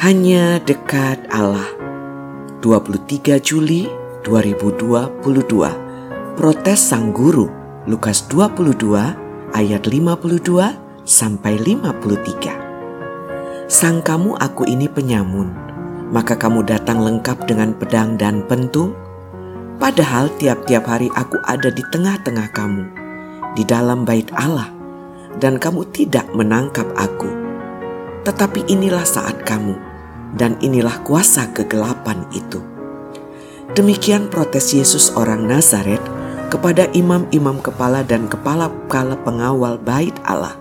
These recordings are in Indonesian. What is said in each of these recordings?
Hanya dekat Allah. 23 Juli 2022. Protes sang guru. Lukas 22 ayat 52 sampai 53. Sangkamu aku ini penyamun, maka kamu datang lengkap dengan pedang dan pentung? Padahal tiap-tiap hari aku ada di tengah-tengah kamu, di dalam bait Allah, dan kamu tidak menangkap aku. Tetapi inilah saat kamu, dan inilah kuasa kegelapan itu. Demikian protes Yesus orang Nazaret kepada imam-imam kepala dan kepala-kepala pengawal bait Allah,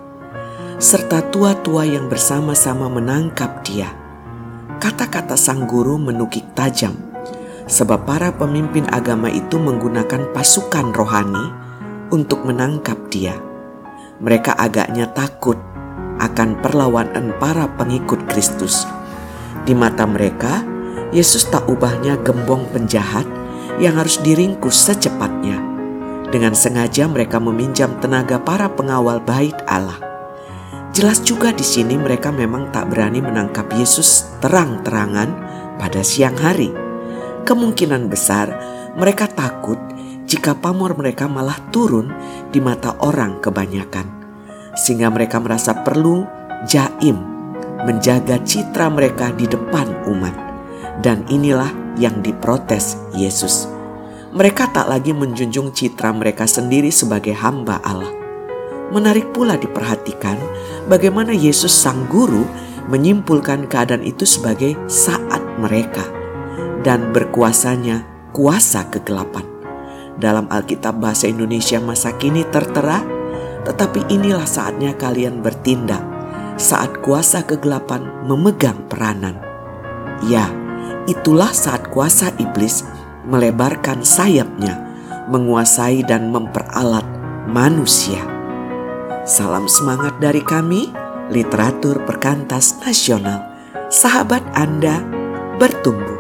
serta tua-tua yang bersama-sama menangkap dia. Kata-kata sang guru menukik tajam, sebab para pemimpin agama itu menggunakan pasukan rohani untuk menangkap dia. Mereka agaknya takut akan perlawanan para pengikut Kristus. Di mata mereka, Yesus tak ubahnya gembong penjahat yang harus diringkus secepatnya. Dengan sengaja mereka meminjam tenaga para pengawal bait Allah. Jelas juga di sini mereka memang tak berani menangkap Yesus terang-terangan pada siang hari. Kemungkinan besar mereka takut jika pamor mereka malah turun di mata orang kebanyakan. Sehingga mereka merasa perlu jaim menjaga citra mereka di depan umat. Dan inilah yang diprotes Yesus. Mereka tak lagi menjunjung citra mereka sendiri sebagai hamba Allah. Menarik pula diperhatikan bagaimana Yesus sang guru menyimpulkan keadaan itu sebagai saat mereka dan berkuasanya kuasa kegelapan. Dalam Alkitab bahasa Indonesia masa kini tertera, tetapi inilah saatnya kalian bertindak saat kuasa kegelapan memegang peranan. Ya, itulah saat kuasa iblis melebarkan sayapnya, menguasai dan memperalat manusia. Salam semangat dari kami, literatur perkantas nasional. Sahabat Anda bertumbuh.